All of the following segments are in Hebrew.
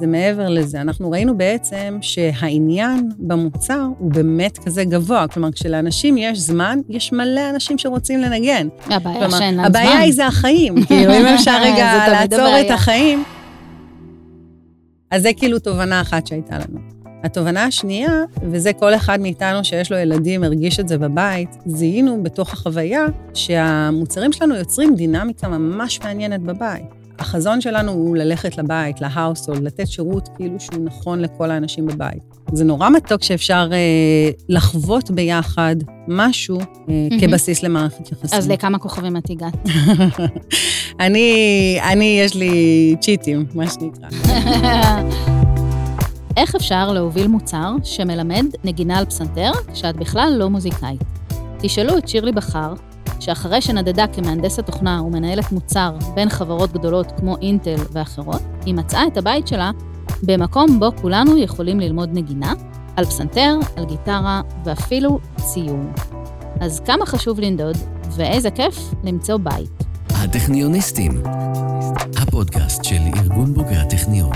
זה מעבר לזה. אנחנו ראינו בעצם שהעניין במוצר הוא באמת כזה גבוה. כלומר, כשלאנשים יש זמן, יש מלא אנשים שרוצים לנגן. הבעיה שאין להם זמן. הבעיה היא זה החיים. כאילו, אם אפשר רגע לעצור את החיים. אז זה כאילו תובנה אחת שהייתה לנו. התובנה השנייה, וזה כל אחד מאיתנו שיש לו ילדים הרגיש את זה בבית, זיהינו בתוך החוויה שהמוצרים שלנו יוצרים דינמיקה ממש מעניינת בבית. החזון שלנו הוא ללכת לבית, להאוסול, לתת שירות כאילו שהוא נכון לכל האנשים בבית. זה נורא מתוק שאפשר אה, לחוות ביחד משהו אה, mm-hmm. כבסיס למערכת יחסים. אז לכמה כוכבים את הגעת? אני, אני, יש לי צ'יטים, מה שנקרא. איך אפשר להוביל מוצר שמלמד נגינה על פסנתר כשאת בכלל לא מוזיקאית? תשאלו את שירלי בכר, שאחרי שנדדה כמהנדסת תוכנה ומנהלת מוצר בין חברות גדולות כמו אינטל ואחרות, היא מצאה את הבית שלה במקום בו כולנו יכולים ללמוד נגינה, על פסנתר, על גיטרה ואפילו ציור. אז כמה חשוב לנדוד, ואיזה כיף למצוא בית. הטכניוניסטים, הפודקאסט של ארגון בוגרי הטכניון.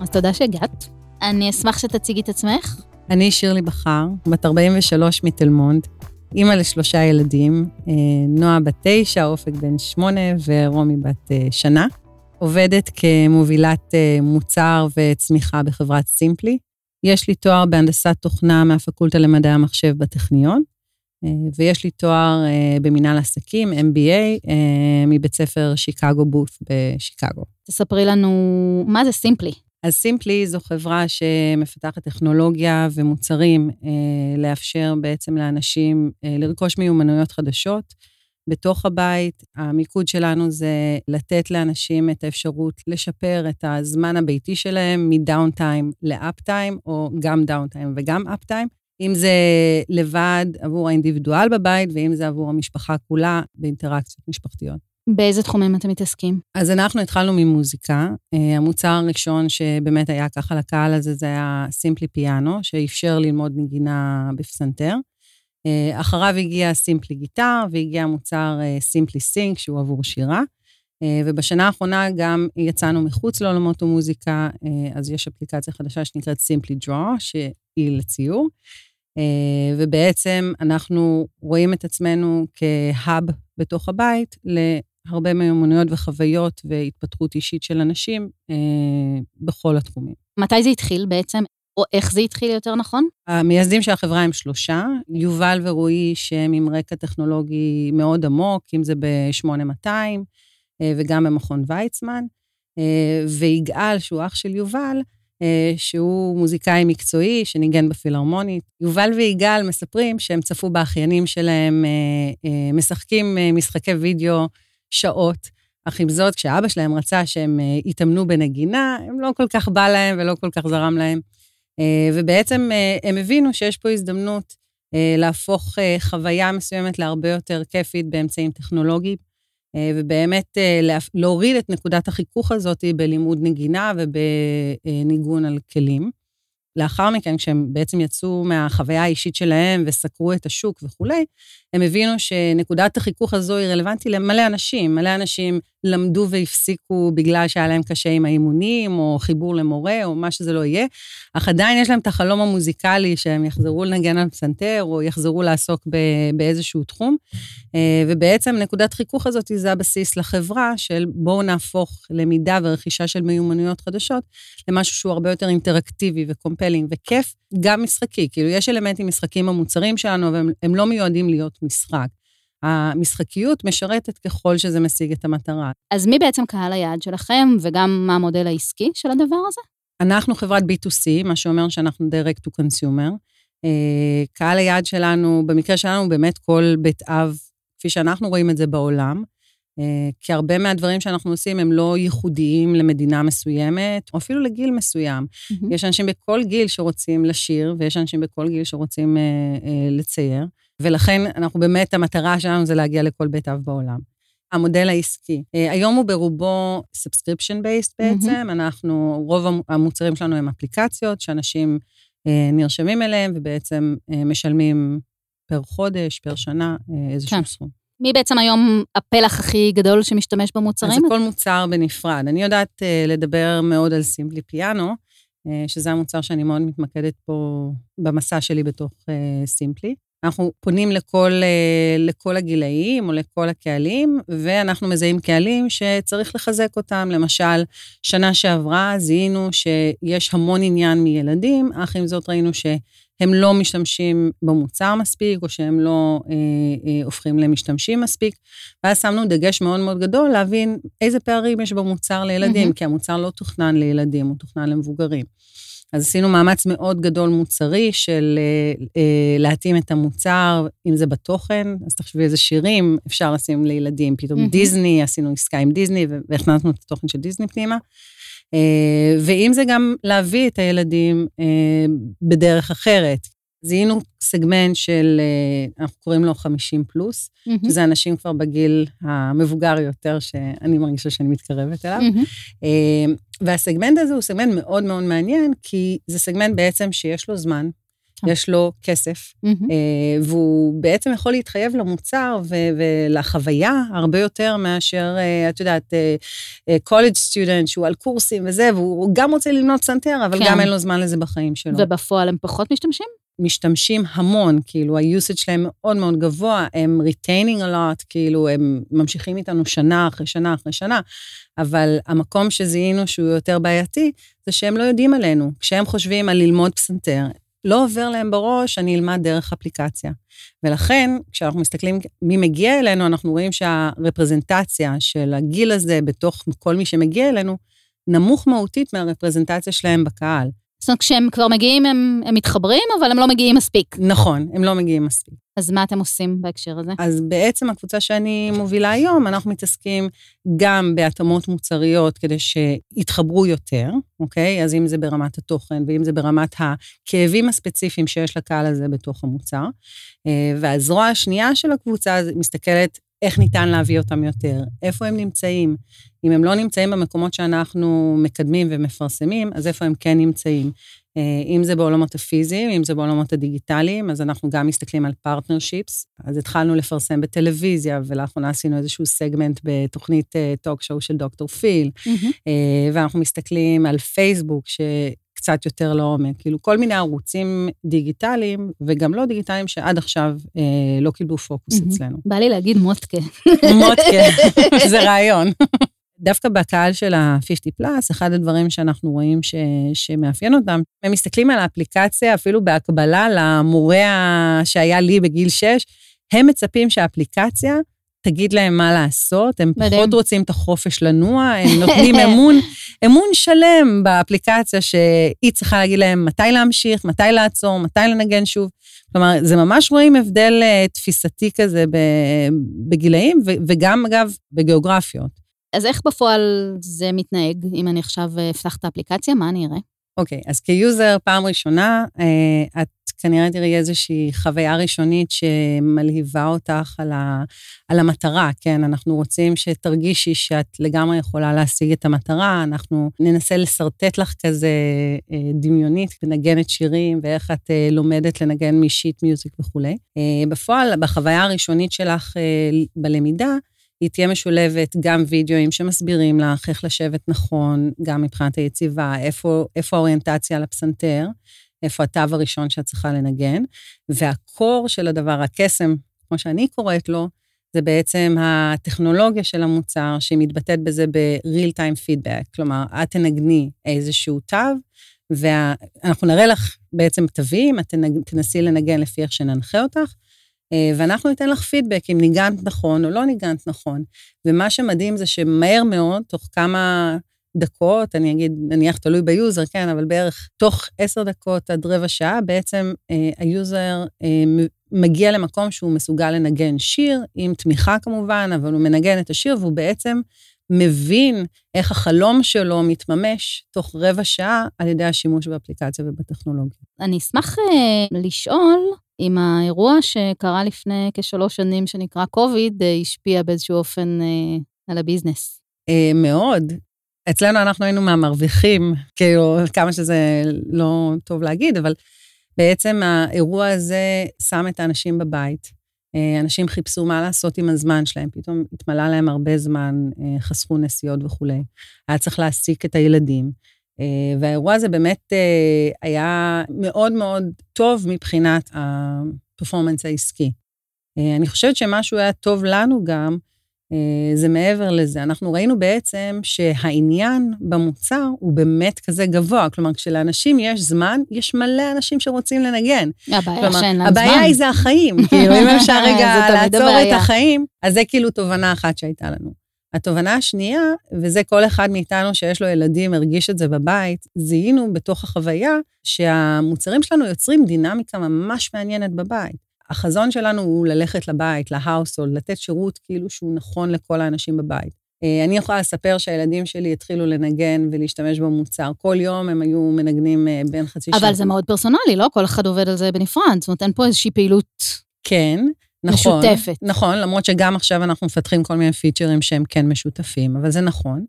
אז תודה שהגעת. אני אשמח שתציגי את עצמך. אני שירלי בכר, בת 43 מתל מונד, אימא לשלושה ילדים, אה, נועה בת תשע, אופק בן שמונה ורומי בת אה, שנה. עובדת כמובילת אה, מוצר וצמיחה בחברת סימפלי. יש לי תואר בהנדסת תוכנה מהפקולטה למדעי המחשב בטכניון, ויש לי תואר במנהל עסקים, MBA, מבית ספר שיקגו בוט בשיקגו. תספרי לנו, מה זה סימפלי? אז סימפלי זו חברה שמפתחת טכנולוגיה ומוצרים אה, לאפשר בעצם לאנשים אה, לרכוש מיומנויות חדשות בתוך הבית. המיקוד שלנו זה לתת לאנשים את האפשרות לשפר את הזמן הביתי שלהם מ down-time ל up-time, או גם down-time וגם up-time. אם זה לבד עבור האינדיבידואל בבית, ואם זה עבור המשפחה כולה באינטראקציות משפחתיות. באיזה תחומים אתם מתעסקים? אז אנחנו התחלנו ממוזיקה. אה, המוצר הראשון שבאמת היה ככה לקהל הזה, זה היה Simply Piano, שאפשר ללמוד נגינה בפסנתר. אה, אחריו הגיע סימפלי גיטר, והגיע המוצר סימפלי סינק, שהוא עבור שירה. אה, ובשנה האחרונה גם יצאנו מחוץ לעולמות המוזיקה, אז יש אפליקציה חדשה שנקראת סימפלי דרו, שהיא לציור. ובעצם אנחנו רואים את עצמנו כהאב בתוך הבית הרבה מיומנויות וחוויות והתפתחות אישית של אנשים אה, בכל התחומים. מתי זה התחיל בעצם? או איך זה התחיל יותר נכון? המייסדים של החברה הם שלושה, יובל ורועי, שהם עם רקע טכנולוגי מאוד עמוק, אם זה ב-8200 אה, וגם במכון ויצמן, אה, ויגאל, שהוא אח של יובל, אה, שהוא מוזיקאי מקצועי שניגן בפילהרמונית. יובל ויגאל מספרים שהם צפו באחיינים שלהם משחקים משחקי וידאו שעות. אך עם זאת, כשאבא שלהם רצה שהם אה, יתאמנו בנגינה, הם לא כל כך בא להם ולא כל כך זרם להם. אה, ובעצם אה, הם הבינו שיש פה הזדמנות להפוך חוויה מסוימת להרבה יותר כיפית באמצעים טכנולוגיים, ובאמת להוריד את נקודת החיכוך הזאת בלימוד נגינה ובניגון על כלים. לאחר מכן, כשהם בעצם יצאו מהחוויה האישית שלהם וסקרו את השוק וכולי, הם הבינו שנקודת החיכוך הזו היא רלוונטית למלא אנשים. מלא אנשים למדו והפסיקו בגלל שהיה להם קשה עם האימונים, או חיבור למורה, או מה שזה לא יהיה, אך עדיין יש להם את החלום המוזיקלי שהם יחזרו לנגן על פסנתר, או יחזרו לעסוק באיזשהו תחום. אה, ובעצם נקודת חיכוך הזאת זה הבסיס לחברה של בואו נהפוך למידה ורכישה של מיומנויות חדשות למשהו שהוא הרבה יותר אינטראקטיבי ו compelling וכיף, גם משחקי. כאילו, יש אלמנטים משחקים במוצרים שלנו, אבל הם לא מיועדים להיות משחק. המשחקיות משרתת ככל שזה משיג את המטרה. אז מי בעצם קהל היעד שלכם, וגם מה המודל העסקי של הדבר הזה? אנחנו חברת B2C, מה שאומר שאנחנו direct to consumer. אה, קהל היעד שלנו, במקרה שלנו, באמת כל בית אב, כפי שאנחנו רואים את זה בעולם, אה, כי הרבה מהדברים שאנחנו עושים הם לא ייחודיים למדינה מסוימת, או אפילו לגיל מסוים. Mm-hmm. יש אנשים בכל גיל שרוצים לשיר, ויש אנשים בכל גיל שרוצים אה, אה, לצייר. ולכן אנחנו באמת, המטרה שלנו זה להגיע לכל בית אב בעולם. המודל העסקי. אה, היום הוא ברובו subscription based בעצם, mm-hmm. אנחנו, רוב המוצרים שלנו הם אפליקציות שאנשים אה, נרשמים אליהם ובעצם אה, משלמים פר חודש, פר שנה, איזשהו כן. סכום. מי בעצם היום הפלח הכי גדול שמשתמש במוצרים? אז זה כל מוצר בנפרד. אני יודעת לדבר מאוד על סימפלי פיאנו, שזה המוצר שאני מאוד מתמקדת פה במסע שלי בתוך סימפלי. אנחנו פונים לכל, לכל הגילאים או לכל הקהלים, ואנחנו מזהים קהלים שצריך לחזק אותם. למשל, שנה שעברה זיהינו שיש המון עניין מילדים, אך עם זאת ראינו ש... הם לא משתמשים במוצר מספיק, או שהם לא אה, אה, הופכים למשתמשים מספיק. ואז שמנו דגש מאוד מאוד גדול להבין איזה פערים יש במוצר לילדים, mm-hmm. כי המוצר לא תוכנן לילדים, הוא תוכנן למבוגרים. אז עשינו מאמץ מאוד גדול מוצרי של אה, אה, להתאים את המוצר, אם זה בתוכן, אז תחשבי איזה שירים אפשר לשים לילדים. פתאום mm-hmm. דיסני, עשינו עסקה עם דיסני והכנסנו את התוכן של דיסני פנימה. אה, ואם זה גם להביא את הילדים אה, בדרך אחרת. זיהינו סגמנט של, אה, אנחנו קוראים לו 50 פלוס, mm-hmm. שזה אנשים כבר בגיל המבוגר יותר, שאני מרגישה שאני מתקרבת אליו. Mm-hmm. והסגמנט הזה הוא סגמנט מאוד מאוד מעניין, כי זה סגמנט בעצם שיש לו זמן, כן. יש לו כסף, mm-hmm. והוא בעצם יכול להתחייב למוצר ולחוויה הרבה יותר מאשר, אה, את יודעת, קולג' אה, סטודנט שהוא על קורסים וזה, והוא גם רוצה ללמוד פסנתר, אבל כן. גם אין לו זמן לזה בחיים שלו. ובפועל הם פחות משתמשים? משתמשים המון, כאילו, ה-usage שלהם מאוד מאוד גבוה, הם retaining a lot, כאילו, הם ממשיכים איתנו שנה אחרי שנה אחרי שנה, אבל המקום שזיהינו שהוא יותר בעייתי, זה שהם לא יודעים עלינו. כשהם חושבים על ללמוד פסנתר, לא עובר להם בראש, אני אלמד דרך אפליקציה. ולכן, כשאנחנו מסתכלים מי מגיע אלינו, אנחנו רואים שהרפרזנטציה של הגיל הזה בתוך כל מי שמגיע אלינו, נמוך מהותית מהרפרזנטציה שלהם בקהל. זאת אומרת, כשהם כבר מגיעים, הם, הם מתחברים, אבל הם לא מגיעים מספיק. נכון, הם לא מגיעים מספיק. אז מה אתם עושים בהקשר הזה? אז בעצם הקבוצה שאני מובילה היום, אנחנו מתעסקים גם בהתאמות מוצריות כדי שיתחברו יותר, אוקיי? אז אם זה ברמת התוכן ואם זה ברמת הכאבים הספציפיים שיש לקהל הזה בתוך המוצר. אה, והזרוע השנייה של הקבוצה מסתכלת איך ניתן להביא אותם יותר, איפה הם נמצאים. אם הם לא נמצאים במקומות שאנחנו מקדמים ומפרסמים, אז איפה הם כן נמצאים. אה, אם זה בעולמות הפיזיים, אם זה בעולמות הדיגיטליים, אז אנחנו גם מסתכלים על partnerships. אז התחלנו לפרסם בטלוויזיה, ולאחרונה עשינו איזשהו סגמנט בתוכנית talk uh, show של דוקטור פיל, mm-hmm. ואנחנו מסתכלים על פייסבוק, ש... קצת יותר לעומק. כאילו, כל מיני ערוצים דיגיטליים, וגם לא דיגיטליים, שעד עכשיו אה, לא קיבלו פוקוס mm-hmm. אצלנו. בא לי להגיד מוטקה. מוטקה, זה רעיון. דווקא בקהל של ה-50 פלאס, אחד הדברים שאנחנו רואים ש, שמאפיין אותם, הם מסתכלים על האפליקציה, אפילו בהקבלה למורה שהיה לי בגיל 6, הם מצפים שהאפליקציה תגיד להם מה לעשות, הם מדהים. פחות רוצים את החופש לנוע, הם נותנים אמון, אמון שלם באפליקציה שהיא צריכה להגיד להם מתי להמשיך, מתי לעצור, מתי לנגן שוב. כלומר, זה ממש רואים הבדל uh, תפיסתי כזה בגילאים, וגם, אגב, בגיאוגרפיות. אז איך בפועל זה מתנהג, אם אני עכשיו אפתח את האפליקציה, מה אני אראה? אוקיי, okay, אז כיוזר, פעם ראשונה, uh, את כנראה תראי איזושהי חוויה ראשונית שמלהיבה אותך על, ה, על המטרה, כן? אנחנו רוצים שתרגישי שאת לגמרי יכולה להשיג את המטרה, אנחנו ננסה לשרטט לך כזה אה, דמיונית, לנגנת שירים, ואיך את אה, לומדת לנגן משיט מיוזיק וכולי. אה, בפועל, בחוויה הראשונית שלך בלמידה, היא תהיה משולבת גם וידאוים שמסבירים לך איך לשבת נכון, גם מבחינת היציבה, איפה, איפה האוריינטציה לפסנתר, איפה התו הראשון שאת צריכה לנגן, והקור של הדבר, הקסם, כמו שאני קוראת לו, זה בעצם הטכנולוגיה של המוצר שמתבטאת בזה ב-real time feedback. כלומר, את תנגני איזשהו תו, ואנחנו נראה לך בעצם תווים, את תנסי לנגן לפי איך שננחה אותך, אה, ואנחנו ניתן לך פידבק אם ניגנת נכון או לא ניגנת נכון. ומה שמדהים זה שמהר מאוד, תוך כמה דקות, אני אגיד, נניח תלוי ביוזר, כן, אבל בערך תוך עשר דקות עד רבע שעה, בעצם אה, היוזר אה, מגיע למקום שהוא מסוגל לנגן שיר, עם תמיכה כמובן, אבל הוא מנגן את השיר והוא בעצם מבין איך החלום שלו מתממש תוך רבע שעה על ידי השימוש באפליקציה ובטכנולוגיה. אני אשמח אה, לשאול אם האירוע שקרה לפני כשלוש שנים, שנקרא קוביד, אה, השפיע באיזשהו אופן אה, על הביזנס. אה, מאוד. אצלנו אנחנו היינו מהמרוויחים, כאילו, כמה שזה לא טוב להגיד, אבל בעצם האירוע הזה שם את האנשים בבית, אה, אנשים חיפשו מה לעשות עם הזמן שלהם, פתאום התמלא להם הרבה זמן, אה, חסכו נסיעות וכולי. היה צריך להעסיק את הילדים. אה, והאירוע הזה באמת היה מאוד מאוד טוב מבחינת הפרפורמנס העסקי. אני חושבת שמשהו היה טוב לנו גם, זה מעבר לזה. אנחנו ראינו בעצם שהעניין במוצר הוא באמת כזה גבוה. כלומר, כשלאנשים יש זמן, יש מלא אנשים שרוצים לנגן. הבעיה שאין להם זמן. הבעיה היא זה החיים. כאילו, אם אפשר רגע לעצור את החיים, אז זה כאילו תובנה אחת שהייתה לנו. התובנה השנייה, וזה כל אחד מאיתנו שיש לו ילדים, הרגיש את זה בבית, זיהינו בתוך החוויה שהמוצרים שלנו יוצרים דינמיקה ממש מעניינת בבית. החזון שלנו הוא ללכת לבית, להאוסול, לתת שירות כאילו שהוא נכון לכל האנשים בבית. אה, אני יכולה לספר שהילדים שלי התחילו לנגן ולהשתמש במוצר. כל יום הם היו מנגנים אה, בין חצי שעה. אבל זה מאוד פרסונלי, לא? כל אחד עובד על זה בנפרד. זאת אומרת, אין פה איזושהי פעילות... כן, נכון. משותפת. נכון, למרות שגם עכשיו אנחנו מפתחים כל מיני פיצ'רים שהם כן משותפים, אבל זה נכון.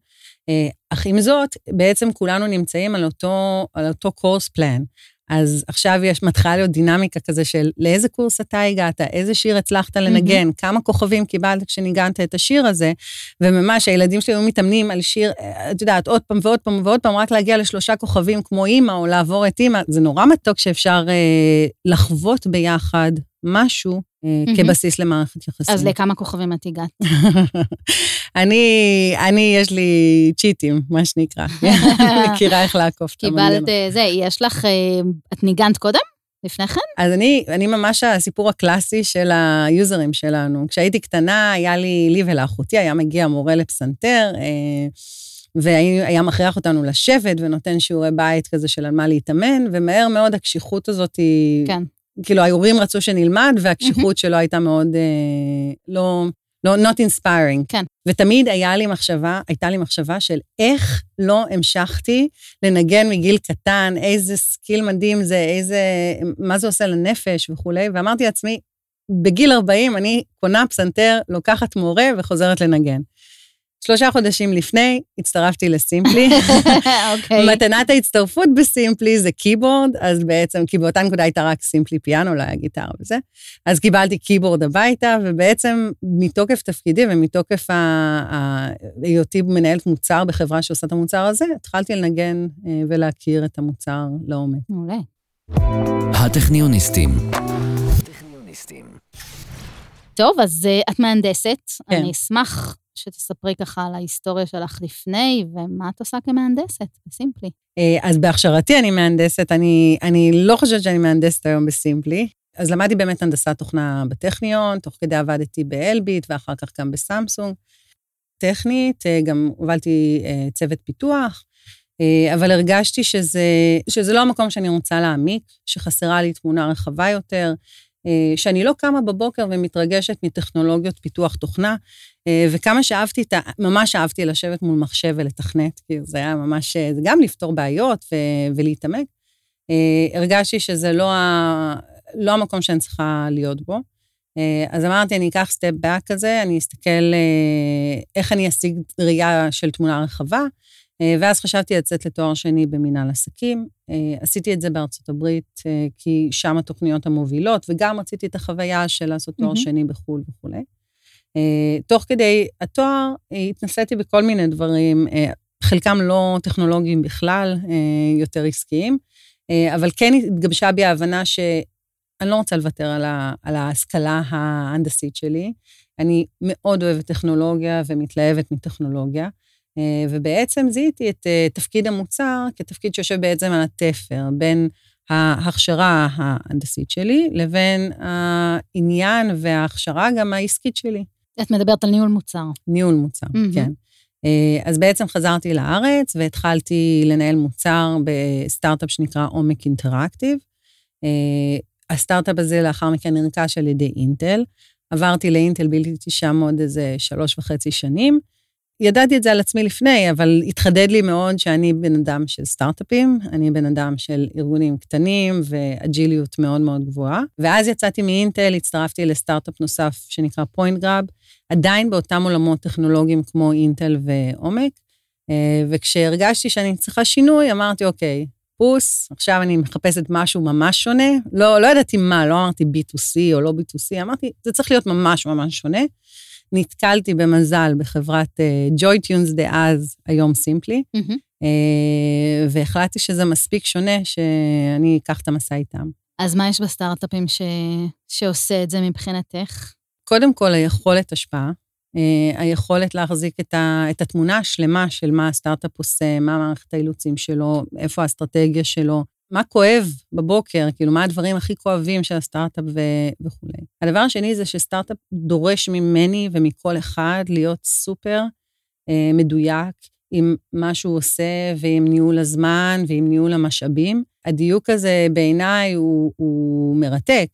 אה, אך עם זאת, בעצם כולנו נמצאים על אותו, על אותו קורס פלן. אז עכשיו יש, מתחילה להיות דינמיקה כזה של לאיזה קורס אתה הגעת, איזה שיר הצלחת לנגן, mm-hmm. כמה כוכבים קיבלת כשניגנת את השיר הזה, וממש הילדים שלי היו מתאמנים על שיר, את יודעת, עוד פעם ועוד פעם ועוד פעם, רק להגיע לשלושה כוכבים כמו אימא, או לעבור את אימא, זה נורא מתוק שאפשר אה, לחוות ביחד משהו. כבסיס למערכת יחסים. אז לכמה כוכבים את הגעת? אני, אני, יש לי צ'יטים, מה שנקרא. מכירה איך לעקוף את המנגנון. קיבלת אה, זה, יש לך, אה, את ניגנת קודם? לפני כן? אז אני, אני ממש הסיפור הקלאסי של היוזרים שלנו. כשהייתי קטנה, היה לי, לי ולאחותי, היה מגיע מורה לפסנתר, והיה מכריח אותנו לשבת ונותן שיעורי בית כזה של על מה להתאמן, ומהר מאוד הקשיחות הזאת. כן. כאילו, ההורים רצו שנלמד, והקשיחות שלו הייתה מאוד אה, לא, לא, not inspiring. כן. ותמיד היה לי מחשבה, הייתה לי מחשבה של איך לא המשכתי לנגן מגיל קטן, איזה סקיל מדהים זה, איזה, מה זה עושה לנפש וכולי, ואמרתי לעצמי, בגיל 40 אני קונה פסנתר, לוקחת מורה וחוזרת לנגן. שלושה חודשים לפני, הצטרפתי ל Simply. אוקיי. מתנת ההצטרפות בסימפלי זה קיבורד, אז בעצם, כי באותה נקודה הייתה רק סימפלי פיאנו, לא היה גיטרה וזה. אז קיבלתי קיבורד הביתה, ובעצם מתוקף תפקידי ומתוקף היותי מנהלת מוצר בחברה שעושה את המוצר הזה, התחלתי לנגן אה, ולהכיר את המוצר לעומק. מעולה. הטכניוניסטים. טוב, אז uh, את מהנדסת. כן. אני אשמח שתספרי ככה על ההיסטוריה שלך לפני, ומה את עושה כמהנדסת, בסימפלי. אה, אז בהכשרתי אני מהנדסת, אני, אני לא חושבת שאני מהנדסת היום בסימפלי. אז למדתי באמת הנדסת תוכנה בטכניון, תוך כדי עבדתי באלביט ואחר כך גם בסמסונג. טכנית, אה, גם הובלתי אה, צוות פיתוח, אבל הרגשתי שזה, שזה לא המקום שאני רוצה להעמיק, שחסרה לי תמונה רחבה יותר, שאני לא קמה בבוקר ומתרגשת מטכנולוגיות פיתוח תוכנה, וכמה שאהבתי את ה... ממש אהבתי לשבת מול מחשב ולתכנת, כי זה היה ממש... אה, זה גם לפתור בעיות ו... ולהתעמק. אה, הרגשתי שזה לא, ה... לא המקום שאני צריכה להיות בו. אז אמרתי, אני אקח סטפ באק כזה, אני אסתכל איך אני אשיג ראייה של תמונה רחבה, ואז חשבתי לצאת לתואר שני במנהל עסקים. עשיתי את זה בארצות הברית, כי שם התוכניות המובילות, וגם רציתי את החוויה של לעשות תואר mm-hmm. שני בחו"ל וכולי. אה, תוך כדי התואר אה, התנסיתי בכל מיני דברים, אה, חלקם לא טכנולוגיים בכלל, יותר עסקיים, אבל כן התגבשה בי ההבנה שאני לא רוצה לוותר על, ה, על ההשכלה ההנדסית שלי. אני מאוד אוהבת טכנולוגיה ומתלהבת מטכנולוגיה, ובעצם זיהיתי את תפקיד המוצר כתפקיד שיושב בעצם על התפר בין ההכשרה ההנדסית שלי לבין העניין וההכשרה גם העסקית שלי. את מדברת על ניהול מוצר. ניהול מוצר, mm-hmm. כן. אה, אז בעצם חזרתי לארץ והתחלתי לנהל מוצר בסטארט-אפ שנקרא עומק אינטראקטיב. אה, הסטארט-אפ הזה לאחר מכן נרכש על ידי אינטל. עברתי לאינטל, ביליתי שם עוד איזה שלוש וחצי שנים. ידעתי את זה על עצמי לפני, אבל התחדד לי מאוד שאני בן אדם של סטארט-אפים, אני בן אדם של ארגונים קטנים ואג'יליות מאוד מאוד גבוהה. ואז יצאתי מאינטל, הצטרפתי לסטארט-אפ נוסף שנקרא פוינט גראב, עדיין באותם עולמות טכנולוגיים כמו אינטל ועומק. אה, וכשהרגשתי שאני צריכה שינוי, אמרתי, אוקיי, חיפוש, עכשיו אני מחפשת משהו ממש שונה. לא, לא ידעתי מה, לא אמרתי B2C או לא B2C, אמרתי, זה צריך להיות ממש ממש שונה. נתקלתי במזל בחברת ג'וי uh, טיונס דאז, היום סימפלי, מהמם. uh, והחלטתי שזה מספיק שונה שאני אקח את המסע איתם. אז מה יש בסטארט-אפים ש... שעושה את זה מבחינתך? קודם כל, היכולת השפעה, uh, היכולת להחזיק את, ה, את התמונה השלמה של מה הסטארט-אפ עושה, מה מערכת האילוצים שלו, איפה האסטרטגיה שלו, מה כואב בבוקר, כאילו, מה הדברים הכי כואבים של הסטארט-אפ ו... וכולי. הדבר השני זה שסטארט-אפ דורש ממני ומכל אחד להיות סופר אה, מדויק עם מה שהוא עושה ועם ניהול הזמן ועם ניהול המשאבים. הדיוק הזה בעיניי הוא, הוא מרתק.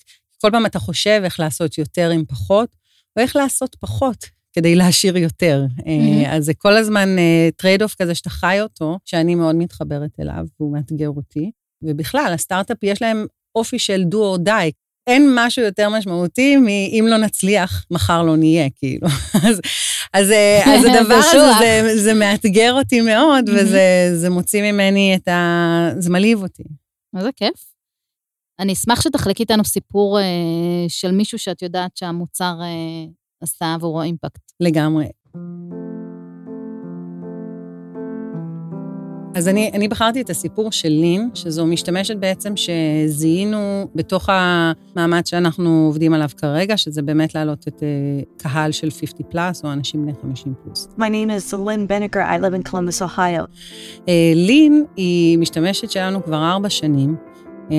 כל פעם אתה חושב איך לעשות יותר עם פחות, או איך לעשות פחות כדי להשאיר יותר. Mhm. אז זה כל הזמן trade-off כזה שאתה חי אותו, שאני מאוד מתחברת אליו, והוא מאתגר אותי. ובכלל, הסטארט-אפ יש להם אופי של do or die. אין משהו יותר משמעותי מ"אם לא נצליח, מחר לא נהיה", כאילו. אז, אז, אה, אז הדבר הזה. זה, זה מאתגר אותי מאוד, וזה זה מוציא ממני את ה... זה מלהיב אותי. איזה כיף. אני אשמח שתחלקי איתנו סיפור אה, של מישהו שאת יודעת שהמוצר אה, עשה עבורו אימפקט. לגמרי. אז אני, אני בחרתי את הסיפור של לין, שזו משתמשת בעצם שזיהינו בתוך המאמץ שאנחנו עובדים עליו כרגע, שזה באמת להעלות את uh, קהל של 50 פלאס, או אנשים בני 50 פלוס. My name is Lynn Beneker. I live in Columbus, Ohio. Uh, לין היא משתמשת שלנו כבר ארבע שנים. Uh,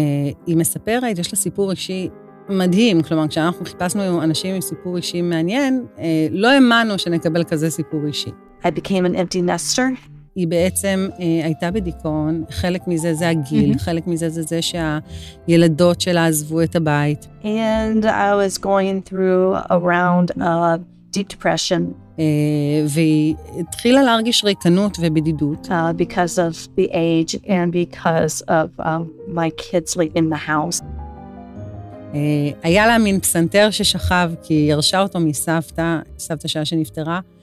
היא מספרת, יש לה סיפור אישי מדהים, כלומר, כשאנחנו חיפשנו אנשים עם סיפור אישי מעניין, uh, לא האמנו שנקבל כזה סיפור אישי. I became an empty nester. היא בעצם אה, הייתה בדיכאון, חלק מזה זה הגיל, מהמם. חלק מזה זה זה שהילדות שלה עזבו את הבית, And I was going through a round of deep depression אה, והיא התחילה להרגיש ריקנות ובדידות. uh, because of the age and because of um, my kids leaving the house. אה, היה לה מין פסנתר ששכב, כי היא ירשה אותו מסבתא, סבתא שלה שנפטרה, אה,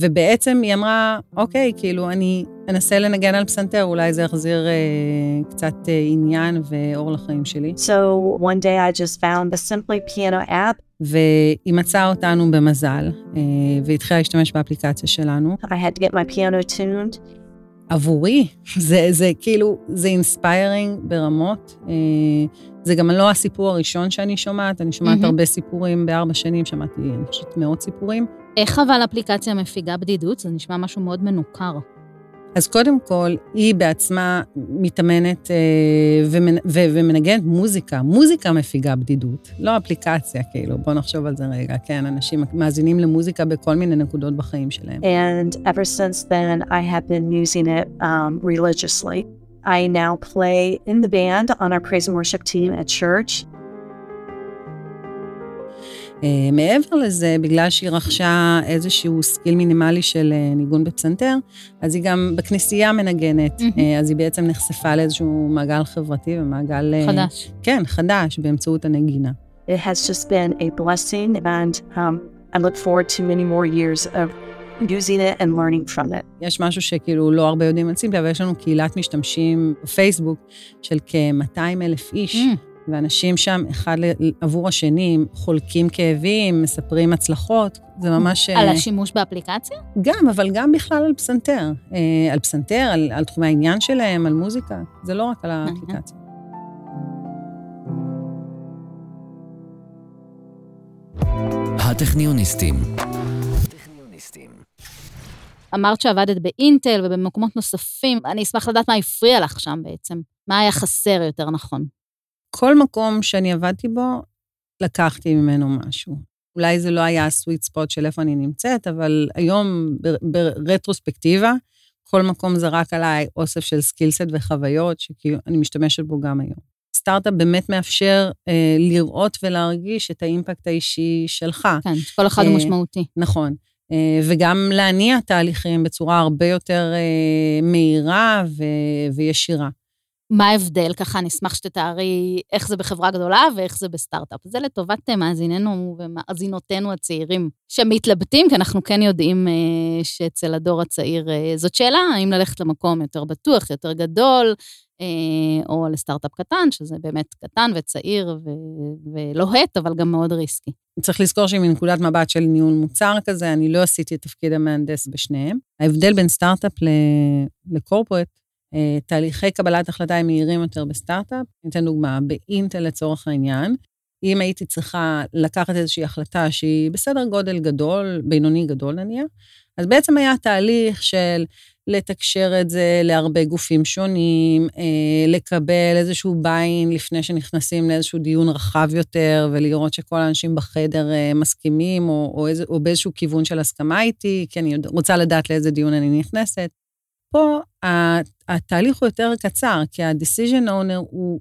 ובעצם היא אמרה, אוקיי, כאילו, אני אנסה לנגן על פסנתר, אולי זה יחזיר אה, קצת אה, עניין ואור לחיים שלי. So one day I just found the Simply Piano app. והיא מצאה אותנו במזל, אה, והתחילה להשתמש באפליקציה שלנו. I had to get my piano tuned. עבורי, זה, זה כאילו, זה inspiring ברמות. אה, זה גם לא הסיפור הראשון שאני שומעת, אני שומעת מהמם. הרבה סיפורים בארבע שנים, שמעתי, אני חושבת, מאות סיפורים. איך אבל אפליקציה מפיגה בדידות? זה נשמע משהו מאוד מנוכר. אז קודם כל, היא בעצמה מתאמנת אה, ומנ, ו, ומנגנת מוזיקה. מוזיקה מפיגה בדידות, לא אפליקציה, כאילו, בואו נחשוב על זה רגע. כן, אנשים מאזינים למוזיקה בכל מיני נקודות בחיים שלהם. And ever since then, I have been using it um, religiously. I now play in the band on our praise and worship team at church. אה, מעבר לזה, בגלל שהיא רכשה איזשהו skill מינימלי של אה, ניגון בפסנתר, אז היא גם בכנסייה מנגנת. אה, אז היא בעצם נחשפה לאיזשהו מעגל חברתי ומעגל... חדש. כן, חדש, באמצעות הנגינה. It has just been a blessing, and um, I look forward to many more years of using it and learning from it. יש משהו שכאילו לא הרבה יודעים על Simply, אבל יש לנו קהילת משתמשים בפייסבוק של כ-200 אלף איש, Mm. ואנשים שם, אחד עבור השני, חולקים כאבים, מספרים הצלחות, זה ממש... על אה, השימוש באפליקציה? גם, אבל גם בכלל על פסנתר. אה, על פסנתר, על, על תחומי העניין שלהם, על מוזיקה. זה לא רק על האפליקציה. הטכניוניסטים. אמרת שעבדת באינטל ובמקומות נוספים, אני אשמח לדעת מה הפריע לך שם בעצם. מה היה חסר יותר נכון? כל מקום שאני עבדתי בו, לקחתי ממנו משהו. אולי זה לא היה ה sweet spot של איפה אני נמצאת, אבל היום, ברטרוספקטיבה, כל מקום זרק עליי אוסף של skillset וחוויות, שאני משתמשת בו גם היום. סטארט-אפ באמת מאפשר אה, לראות ולהרגיש את ה impact האישי שלך. כן, כל אחד הוא אה, משמעותי. נכון. אה, וגם להניע תהליכים בצורה הרבה יותר אה, מהירה ו- וישירה. מה ההבדל? ככה נשמח שתתארי איך זה בחברה גדולה ואיך זה בסטארט-אפ. זה לטובת אה, מאזיננו ומאזינותינו הצעירים שמתלבטים, כי אנחנו כן יודעים אה, שאצל הדור הצעיר אה, זאת שאלה, האם ללכת למקום יותר בטוח, יותר גדול, או לסטארט-אפ קטן, שזה באמת קטן וצעיר ו- ולוהט, אבל גם מאוד ריסקי. צריך לזכור שמנקודת מבט של ניהול מוצר כזה, אני לא עשיתי את תפקיד המהנדס בשניהם. ההבדל בין סטארט-אפ לקורפרט, אה, תהליכי קבלת החלטה הם מהירים יותר בסטארט-אפ. ניתן דוגמה, באינטל לצורך העניין, אם הייתי צריכה לקחת איזושהי החלטה שהיא בסדר גודל גדול, בינוני גדול נניח, אז בעצם היה תהליך של לתקשר את זה להרבה גופים שונים, אה, לקבל איזשהו ביין לפני שנכנסים לאיזשהו דיון רחב יותר, ולראות שכל האנשים בחדר אה, מסכימים, או, או, איזה, או באיזשהו כיוון של הסכמה איתי, כי אני רוצה לדעת לאיזה דיון אני נכנסת. פה התהליך הוא יותר קצר, כי ה-decision owner הוא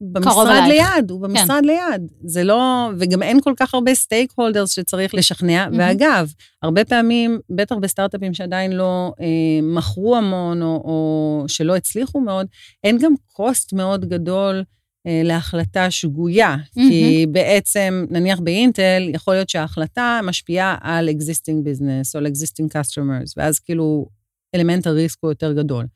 במשרד ליד, הוא כן. במשרד כן. ליד. זה לא, וגם אין כל כך הרבה סטייק הולדרס שצריך לשכנע. Mm-hmm. ואגב, הרבה פעמים, בטח בסטארט-אפים שעדיין לא אה, מכרו המון, או, או שלא הצליחו מאוד, אין גם קוסט מאוד גדול. אה, להחלטה שגויה, mm-hmm. כי בעצם, נניח באינטל, יכול להיות שההחלטה משפיעה על existing business או על existing customers, ואז כאילו אלמנט הריסק הוא יותר גדול.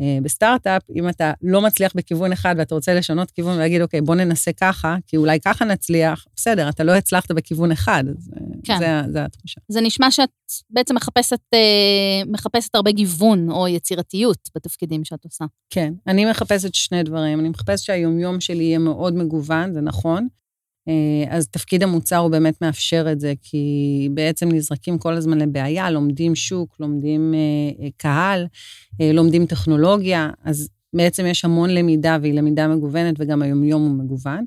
אה, בסטארט-אפ, אם אתה לא מצליח בכיוון אחד ואתה רוצה לשנות כיוון ולהגיד, אוקיי, בוא ננסה ככה, כי אולי ככה נצליח, בסדר, אתה לא הצלחת בכיוון אחד, אז אה, כן. זה, זה התחושה. זה נשמע שאת בעצם מחפשת, אה, מחפשת הרבה גיוון או יצירתיות בתפקידים שאת עושה. כן, אני מחפשת שני דברים. אני מחפשת שהיומיום שלי יהיה מאוד מגוון, זה נכון, אז תפקיד המוצר הוא באמת מאפשר את זה, כי בעצם נזרקים כל הזמן לבעיה, לומדים שוק, לומדים אה, אה, קהל, לומדים טכנולוגיה, אז בעצם יש המון למידה, והיא למידה מגוונת, וגם היומיום הוא מגוון.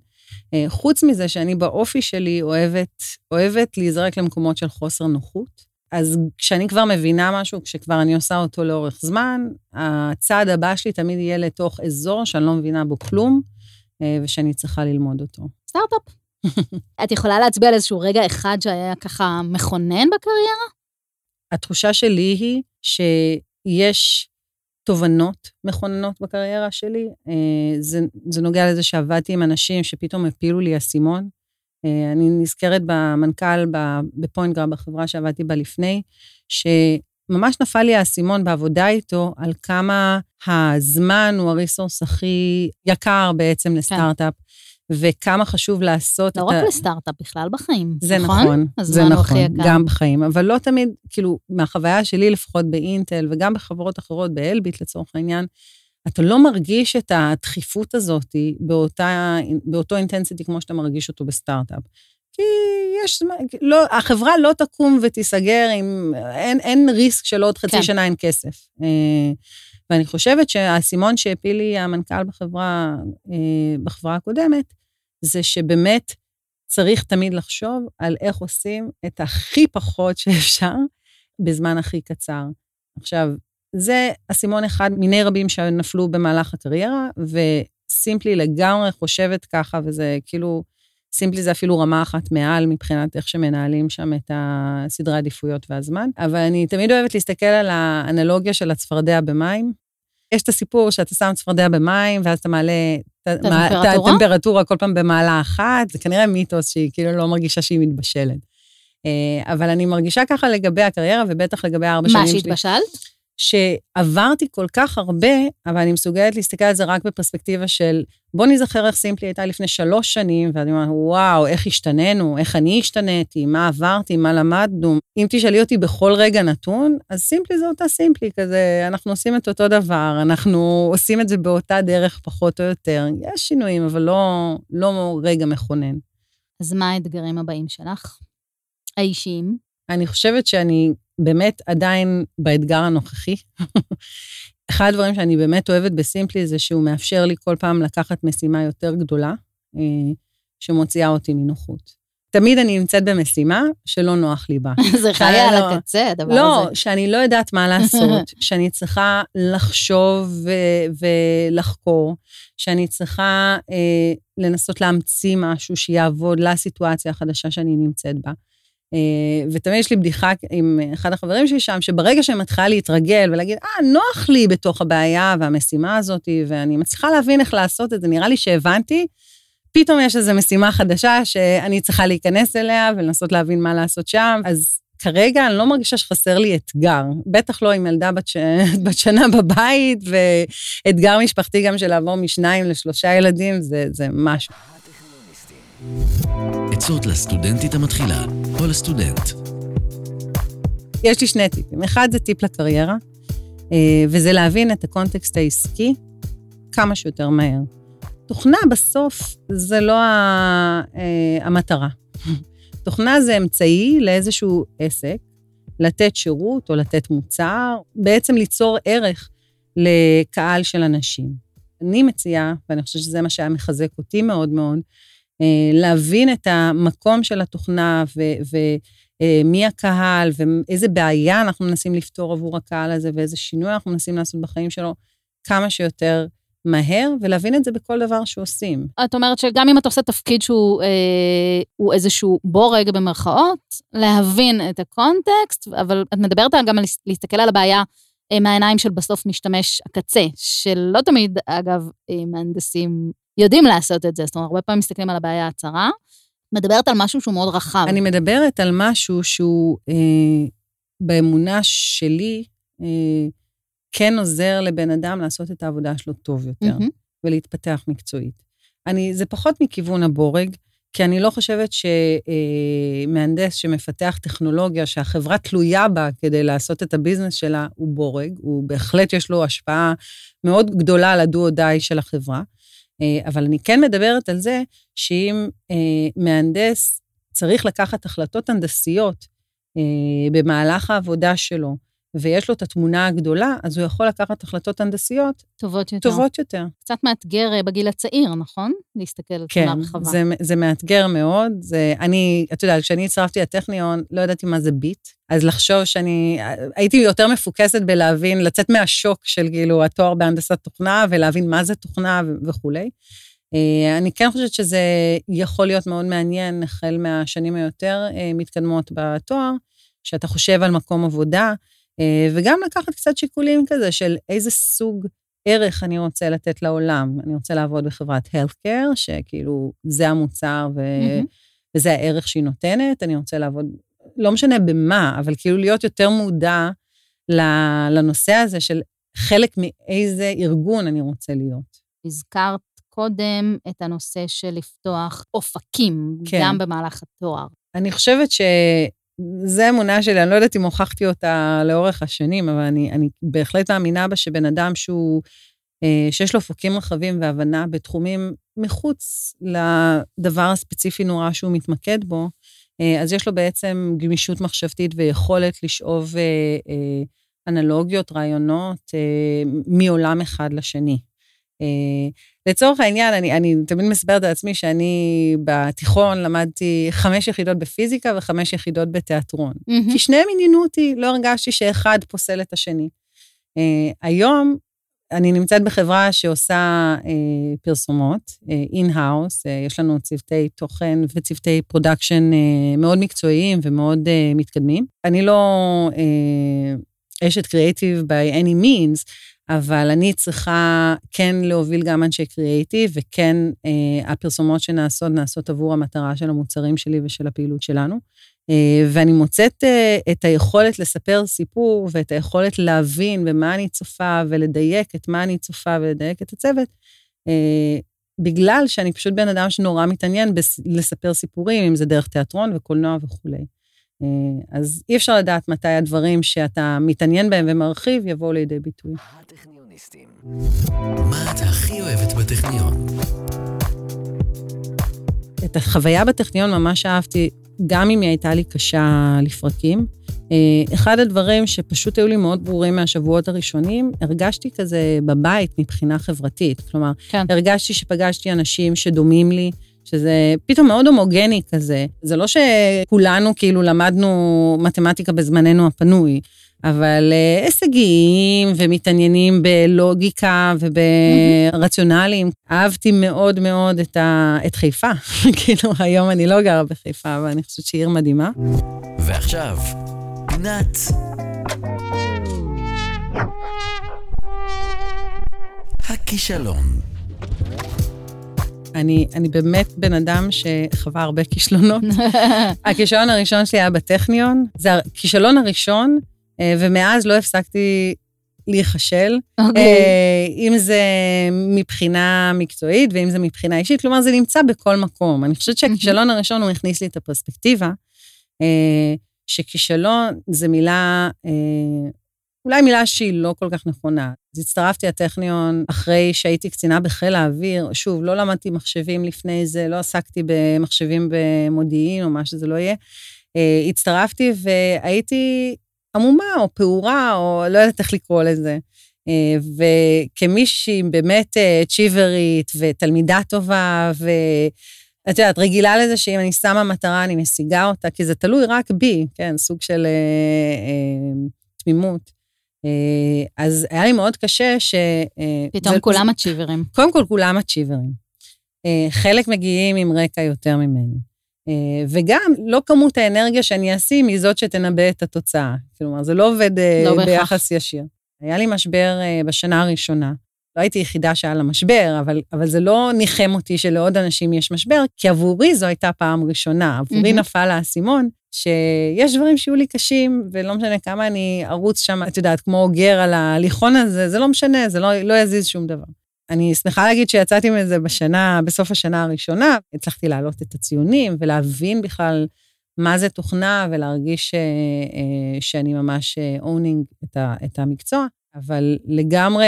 חוץ מזה שאני באופי שלי אוהבת, אוהבת להיזרק למקומות של חוסר נוחות. אז כשאני כבר מבינה משהו, כשכבר אני עושה אותו לאורך זמן, הצעד הבא שלי תמיד יהיה לתוך אזור שאני לא מבינה בו כלום, ושאני צריכה ללמוד אותו. סטארט-אפ. את יכולה להצביע על איזשהו רגע אחד שהיה ככה מכונן בקריירה? התחושה שלי היא שיש תובנות מכוננות בקריירה שלי. אה, זה, זה נוגע לזה שעבדתי עם אנשים שפתאום הפילו לי אסימון. אה, אני נזכרת במנכ"ל בפוינט גרב, בחברה שעבדתי בה לפני, שממש נפל לי האסימון בעבודה איתו על כמה הזמן הוא הריסורס הכי יקר בעצם כן. לסטארט-אפ. כן. וכמה חשוב לעשות לא את ה... לא רק לסטארט-אפ, בכלל בחיים, זה נכון? נכון, זה נכון, גם בחיים, אבל לא תמיד, כאילו, מהחוויה שלי לפחות באינטל, וגם בחברות אחרות, באלביט לצורך העניין, אתה לא מרגיש את הדחיפות הזאת באותה, באותו אינטנסיטי כמו שאתה מרגיש אותו בסטארט-אפ. כי יש לא, החברה לא תקום ותיסגר אם אין, אין ריסק של עוד חצי כן. שנה אין כסף. אה, ואני חושבת שהאסימון שהפיל לי המנכ"ל בחברה, אה, בחברה הקודמת, זה שבאמת צריך תמיד לחשוב על איך עושים את הכי פחות שאפשר בזמן הכי קצר. עכשיו, זה אסימון אחד מיני רבים שנפלו במהלך הקריירה, וסימפלי לגמרי חושבת ככה, וזה כאילו, סימפלי זה אפילו רמה אחת מעל מבחינת איך שמנהלים שם את הסדרי העדיפויות והזמן. אבל אני תמיד אוהבת להסתכל על האנלוגיה של הצפרדע במים. יש את הסיפור שאתה שם צפרדע במים, ואז אתה מעלה הטמפרטורה כל פעם במעלה אחת, זה כנראה מיתוס שהיא כאילו לא מרגישה שהיא מתבשלת. אה, אבל אני מרגישה ככה לגבי הקריירה, ובטח לגבי ארבע שנים שלי. מה, שהתבשלת? שעברתי כל כך הרבה, אבל אני מסוגלת להסתכל על זה רק בפרספקטיבה של, בוא נזכר איך סימפלי הייתה לפני שלוש שנים, ואני אומרת, וואו, איך השתננו, איך אני השתניתי, מה עברתי, מה למדנו. אם תשאלי אותי בכל רגע נתון, אז סימפלי זה אותה סימפלי, כזה, אנחנו עושים את אותו דבר, אנחנו עושים את זה באותה דרך, פחות או יותר. יש שינויים, אבל לא, לא רגע מכונן. אז מה האתגרים הבאים שלך? האישיים? אני חושבת שאני באמת עדיין באתגר הנוכחי. אחד הדברים שאני באמת אוהבת בסימפלי זה שהוא מאפשר לי כל פעם לקחת משימה יותר גדולה, אה, שמוציאה אותי מנוחות. תמיד אני נמצאת במשימה שלא נוח לי בה. זה חיי על לא- הקצה, הדבר לא, הזה. לא, שאני לא יודעת מה לעשות, שאני צריכה לחשוב ו- ולחקור, שאני צריכה אה, לנסות להמציא משהו שיעבוד לסיטואציה החדשה שאני נמצאת בה. אה, ותמיד יש לי בדיחה עם אחד החברים שלי שם, שברגע שאני מתחילה להתרגל ולהגיד, אה, נוח לי בתוך הבעיה והמשימה הזאת, ואני מצליחה להבין איך לעשות את זה, נראה לי שהבנתי, פתאום יש איזו משימה חדשה שאני צריכה להיכנס אליה ולנסות להבין מה לעשות שם, אז כרגע אני לא מרגישה שחסר לי אתגר. בטח לא עם ילדה בת, ש... בת שנה בבית, ואתגר משפחתי גם של לעבור משניים לשלושה ילדים, זה, זה משהו. עצות לסטודנטית המתחילה או לסטודנט. יש לי שני טיפים. אחד זה טיפ לקריירה, אה, וזה להבין את הקונטקסט העסקי כמה שיותר מהר. תוכנה בסוף זה לא אה, המטרה. תוכנה זה אמצעי לאיזשהו עסק, לתת שירות או לתת מוצר, בעצם ליצור ערך לקהל של אנשים. אני מציעה, ואני חושבת שזה מה שהיה מחזק אותי מאוד מאוד, להבין את המקום של התוכנה ומי הקהל ואיזה בעיה אנחנו מנסים לפתור עבור הקהל הזה ואיזה שינוי אנחנו מנסים לעשות בחיים שלו כמה שיותר מהר, ולהבין את זה בכל דבר שעושים. את אומרת שגם אם אתה עושה תפקיד שהוא אה, איזשהו בורג במרכאות, להבין את הקונטקסט, אבל את מדברת גם על להסתכל על הבעיה אה, מהעיניים של בסוף משתמש הקצה, שלא תמיד, אגב, אה, מהנדסים יודעים לעשות את זה, זאת אומרת, הרבה פעמים מסתכלים על הבעיה הצרה. מדברת על משהו שהוא מאוד רחב. אני מדברת על משהו שהוא, אה, באמונה שלי, אה, כן עוזר לבן אדם לעשות את העבודה שלו טוב יותר, mm-hmm. ולהתפתח מקצועית. אני, זה פחות מכיוון הבורג, כי אני לא חושבת שמהנדס שמפתח טכנולוגיה שהחברה תלויה בה כדי לעשות את הביזנס שלה הוא בורג, הוא בהחלט יש לו השפעה מאוד גדולה על הדו או די של החברה. אה, אבל אני כן מדברת על זה שאם אה, מהנדס צריך לקחת החלטות הנדסיות אה, במהלך העבודה שלו, ויש לו את התמונה הגדולה, אז הוא יכול לקחת החלטות הנדסיות טובות יותר. טובות יותר. קצת מאתגר אה, בגיל הצעיר, נכון? להסתכל על כן, תמונה רחבה. כן, זה, זה מאתגר מאוד. זה, אני, את יודעת, כשאני הצטרפתי לטכניון, לא ידעתי מה זה ביט, אז לחשוב שאני, הייתי יותר מפוקסת בלהבין, לצאת מהשוק של כאילו התואר בהנדסת תוכנה, ולהבין מה זה תוכנה וכולי. אה, אני כן חושבת שזה יכול להיות מאוד מעניין, החל מהשנים היותר אה, מתקדמות בתואר, שאתה חושב על מקום עבודה, אה, וגם לקחת קצת שיקולים כזה של איזה סוג ערך אני רוצה לתת לעולם. אני רוצה לעבוד בחברת healthcare, שכאילו זה המוצר ו... mm-hmm. וזה הערך שהיא נותנת, אני רוצה לעבוד, לא משנה במה, אבל כאילו להיות יותר מודע לנושא הזה של חלק מאיזה ארגון אני רוצה להיות. הזכרת קודם את הנושא של לפתוח אופקים, כן. גם במהלך התואר. אני חושבת ש... זה אמונה שלי, אני לא יודעת אם הוכחתי אותה לאורך השנים, אבל אני, אני בהחלט מאמינה בה שבן אדם שהוא, אה, שיש לו אופקים רחבים והבנה בתחומים מחוץ לדבר הספציפי נורא שהוא מתמקד בו, אה, אז יש לו בעצם גמישות מחשבתית ויכולת לשאוב אה, אנלוגיות, רעיונות, מעולם אחד לשני. לצורך העניין, אני, אני תמיד מספרת על עצמי שאני בתיכון למדתי חמש יחידות בפיזיקה וחמש יחידות בתיאטרון. Mm-hmm. כי שניהם עניינו אותי, לא הרגשתי שאחד פוסל את השני. Uh, היום אני נמצאת בחברה שעושה uh, פרסומות, in-house, uh, uh, יש לנו צוותי תוכן וצוותי production uh, מאוד מקצועיים ומאוד uh, מתקדמים. אני לא uh, אשת creative by any means, אבל אני צריכה כן להוביל גם אנשי קריאייטיב, וכן אה, הפרסומות שנעשות, נעשות עבור המטרה של המוצרים שלי ושל הפעילות שלנו. אה, ואני מוצאת אה, את היכולת לספר סיפור ואת היכולת להבין במה אני צופה ולדייק את מה אני צופה ולדייק את הצוות, אה, בגלל שאני פשוט בן אדם שנורא מתעניין בלספר סיפורים, אם זה דרך תיאטרון וקולנוע וכולי. אה, אז אי אפשר לדעת מתי הדברים שאתה מתעניין בהם ומרחיב יבואו לידי ביטוי. הטכניוניסטים. מה את הכי אוהבת בטכניון? את החוויה בטכניון ממש אהבתי, גם אם היא הייתה לי קשה לפרקים. אה, אחד הדברים שפשוט היו לי מאוד ברורים מהשבועות הראשונים, הרגשתי כזה בבית מבחינה חברתית. כלומר, כן. הרגשתי שפגשתי אנשים שדומים לי, שזה פתאום מאוד הומוגני כזה. זה לא שכולנו כאילו למדנו מתמטיקה בזמננו הפנוי, אבל uh, הישגיים ומתעניינים בלוגיקה וברציונלים. Mm-hmm. אהבתי מאוד מאוד את, ה... את חיפה. כאילו, היום אני לא גרה בחיפה, אבל אני חושבת שהיא עיר מדהימה. ועכשיו, פינת... הכישלון. אני, אני באמת בן אדם שחווה הרבה כישלונות. הכישלון הראשון שלי היה בטכניון, זה הכישלון הראשון, אה, ומאז לא הפסקתי להיכשל. אוקיי. אה, אם זה מבחינה מקצועית ואם זה מבחינה אישית, כלומר, זה נמצא בכל מקום. אני חושבת שהכישלון הראשון, הוא הכניס לי את הפרספקטיבה, אה, שכישלון זה מילה, אולי מילה שהיא לא כל כך נכונה. אז הצטרפתי לטכניון אחרי שהייתי קצינה בחיל האוויר. שוב, לא למדתי מחשבים לפני זה, לא עסקתי במחשבים במודיעין או מה שזה לא יהיה. אה, הצטרפתי והייתי עמומה או פעורה, או לא יודעת איך לקרוא לזה. אה, וכמישהי באמת אה, צ'יברית ותלמידה טובה, ואת יודעת, רגילה לזה שאם אני שמה מטרה, אני משיגה אותה, כי זה תלוי רק בי, כן, סוג של אה, אה, תמימות. אה, אז היה לי מאוד קשה ש... אה, פתאום כולם הצ'יברים. קודם כל, כולם הצ'יברים. אה, חלק מגיעים עם רקע יותר ממני. וגם, לא כמות האנרגיה שאני אשים היא זאת שתנבא את התוצאה. כלומר, זה לא עובד לא. ביחס ישיר. היה לי משבר בשנה הראשונה. לא הייתי יחידה שהיה לה משבר, אבל, אבל זה לא ניחם אותי שלעוד אנשים יש משבר, כי עבורי זו הייתה פעם ראשונה. עבורי מהמם. נפל האסימון, שיש דברים שיהיו לי קשים, ולא משנה כמה אני ארוץ שם, את יודעת, כמו אוגר על ההליכון הזה, זה לא משנה, זה לא, לא יזיז שום דבר. אני שמחה להגיד שיצאתי מזה בשנה, בסוף השנה הראשונה, הצלחתי להעלות את הציונים ולהבין בכלל מה זה תוכנה ולהרגיש אה, אה, שאני ממש אונינג את, ה, את המקצוע, אבל לגמרי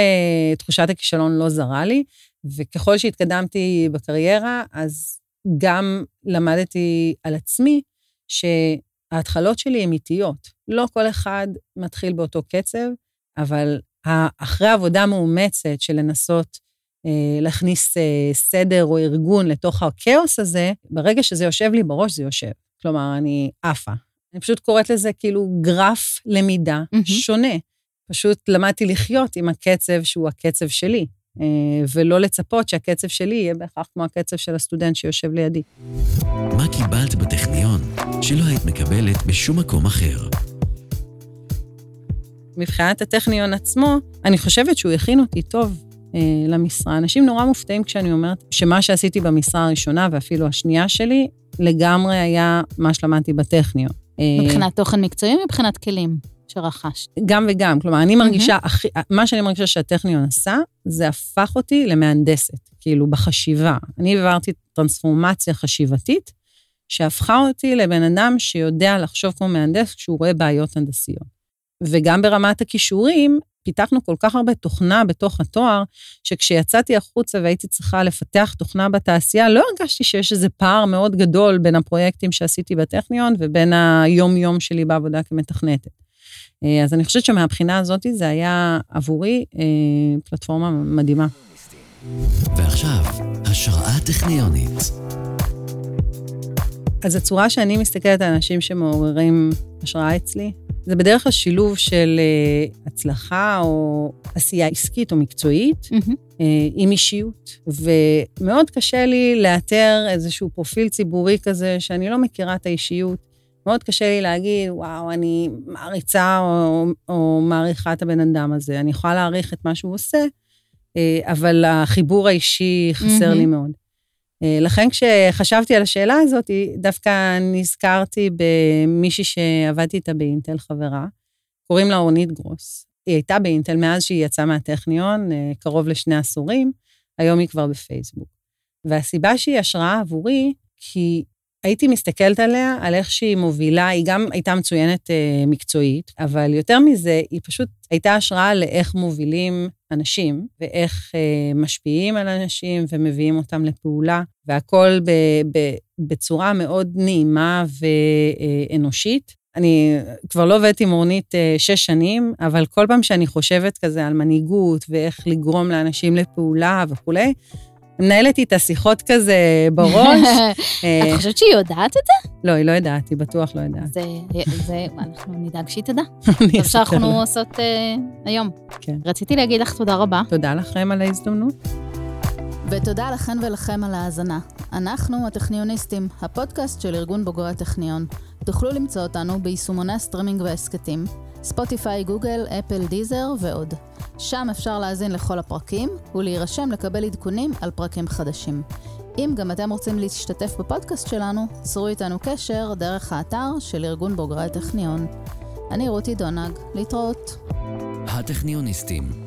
תחושת הכישלון לא זרה לי, וככל שהתקדמתי בקריירה, אז גם למדתי על עצמי שההתחלות שלי הן איטיות. לא כל אחד מתחיל באותו קצב, אבל אחרי עבודה מאומצת של לנסות אה, להכניס אה, סדר או ארגון לתוך הכאוס הזה, ברגע שזה יושב לי בראש, זה יושב. כלומר, אני עפה. אני פשוט קוראת לזה כאילו גרף למידה מהמם. שונה. פשוט למדתי לחיות עם הקצב שהוא הקצב שלי, ולא לצפות שהקצב שלי יהיה בהכרח כמו הקצב של הסטודנט שיושב לידי. מה קיבלת בטכניון שלא היית מקבלת בשום מקום אחר? מבחינת הטכניון עצמו, אני חושבת שהוא הכין אותי טוב אה, למשרה. אנשים נורא מופתעים כשאני אומרת שמה שעשיתי במשרה הראשונה ואפילו השנייה שלי, לגמרי היה מה שלמדתי בטכניון. אה, מבחינת תוכן מקצועי, מבחינת כלים שרכשת. גם וגם, כלומר, אני מרגישה, הכי, מה שאני מרגישה שהטכניון עשה, זה הפך אותי למהנדסת, כאילו, בחשיבה. אני העברתי טרנספורמציה חשיבתית, שהפכה אותי לבן אדם שיודע לחשוב כמו מהנדס כשהוא רואה בעיות הנדסיות. וגם ברמת הכישורים, פיתחנו כל כך הרבה תוכנה בתוך התואר, שכשיצאתי החוצה והייתי צריכה לפתח תוכנה בתעשייה, לא הרגשתי שיש איזה פער מאוד גדול בין הפרויקטים שעשיתי בטכניון ובין היום-יום שלי בעבודה כמתכנתת. אה, אז אני חושבת שמהבחינה הזאת זה היה עבורי אה, פלטפורמה מדהימה. ועכשיו, השראה טכניונית. אז הצורה שאני מסתכלת על אנשים שמעוררים השראה אצלי, זה בדרך כלל שילוב של אה, הצלחה או עשייה עסקית או מקצועית. אה, עם אישיות, ומאוד קשה לי לאתר איזשהו פרופיל ציבורי כזה שאני לא מכירה את האישיות. מאוד קשה לי להגיד, וואו, אני מעריצה או, או מעריכה את הבן אדם הזה. אני יכולה להעריך את מה שהוא עושה, אה, אבל החיבור האישי חסר מהמם. לי מאוד. אה, לכן כשחשבתי על השאלה הזאת, דווקא נזכרתי במישהי שעבדתי איתה באינטל, חברה, קוראים לה רונית גרוס. היא הייתה באינטל מאז שהיא יצאה מהטכניון, אה, קרוב לשני עשורים, היום היא כבר בפייסבוק. והסיבה שהיא השראה עבורי, כי הייתי מסתכלת עליה, על איך שהיא מובילה, היא גם הייתה מצוינת אה, מקצועית, אבל יותר מזה, היא פשוט הייתה השראה לאיך מובילים אנשים, ואיך אה, משפיעים על אנשים ומביאים אותם לפעולה, והכול ב, ב, בצורה מאוד נעימה ואנושית. אני כבר לא עובדת עם רונית אה, שש שנים, אבל כל פעם שאני חושבת כזה על מנהיגות ואיך לגרום לאנשים לפעולה וכולי, מנהלת איתה שיחות כזה בראש. אה, את חושבת שהיא יודעת את זה? לא, היא לא יודעת, היא בטוח לא יודעת. זה, זה, אנחנו נדאג שהיא תדע. אני טוב אספר שאנחנו לה. עושות אה, היום. כן. רציתי להגיד לך תודה רבה. תודה לכם על ההזדמנות. ותודה לכן ולכם על ההאזנה. אנחנו הטכניוניסטים, הפודקאסט של ארגון בוגרי הטכניון. תוכלו למצוא אותנו ביישומוני הסטרימינג וההסכתים, Spotify, Google, Apple, Deezer ועוד. שם אפשר להאזין לכל הפרקים ולהירשם לקבל עדכונים על פרקים חדשים. אם גם אתם רוצים להשתתף בפודקאסט שלנו, צרו איתנו קשר דרך האתר של ארגון בוגרי הטכניון. אני רותי דונג, להתראות. הטכניוניסטים,